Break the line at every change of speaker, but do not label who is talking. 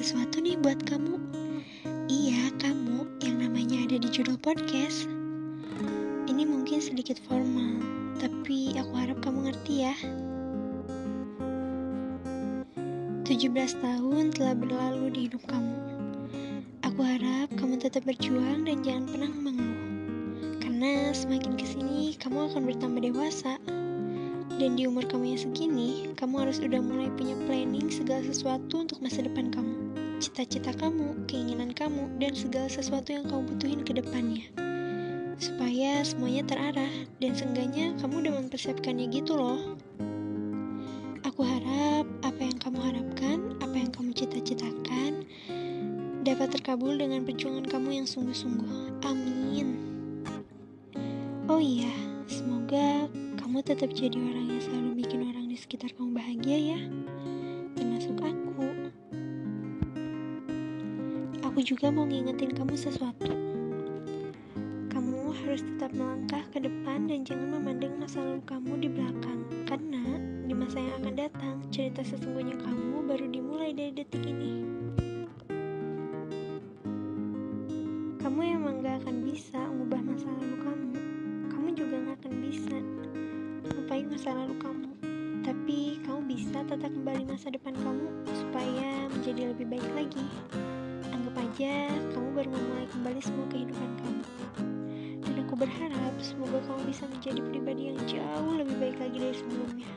sesuatu nih buat kamu. Iya, kamu yang namanya ada di judul podcast. Ini mungkin sedikit formal, tapi aku harap kamu ngerti ya. 17 tahun telah berlalu di hidup kamu. Aku harap kamu tetap berjuang dan jangan pernah mengeluh. Karena semakin ke sini, kamu akan bertambah dewasa. Dan di umur kamu yang segini, kamu harus udah mulai punya planning segala sesuatu untuk masa depan kamu. Cita-cita kamu, keinginan kamu, dan segala sesuatu yang kamu butuhin ke depannya. Supaya semuanya terarah, dan seenggaknya kamu udah mempersiapkannya gitu loh. Aku harap apa yang kamu harapkan, apa yang kamu cita-citakan, dapat terkabul dengan perjuangan kamu yang sungguh-sungguh. Amin. Oh iya, semoga kamu tetap jadi orang yang selalu bikin orang di sekitar kamu bahagia ya. Termasuk aku. Aku juga mau ngingetin kamu sesuatu. Kamu harus tetap melangkah ke depan dan jangan memandang masa lalu kamu di belakang. Karena di masa yang akan datang, cerita sesungguhnya kamu baru dimulai dari detik ini. Kamu emang gak akan bisa masa lalu kamu. Tapi kamu bisa tata kembali masa depan kamu supaya menjadi lebih baik lagi. Anggap aja kamu baru memulai kembali semua kehidupan kamu. Dan aku berharap semoga kamu bisa menjadi pribadi yang jauh lebih baik lagi dari sebelumnya.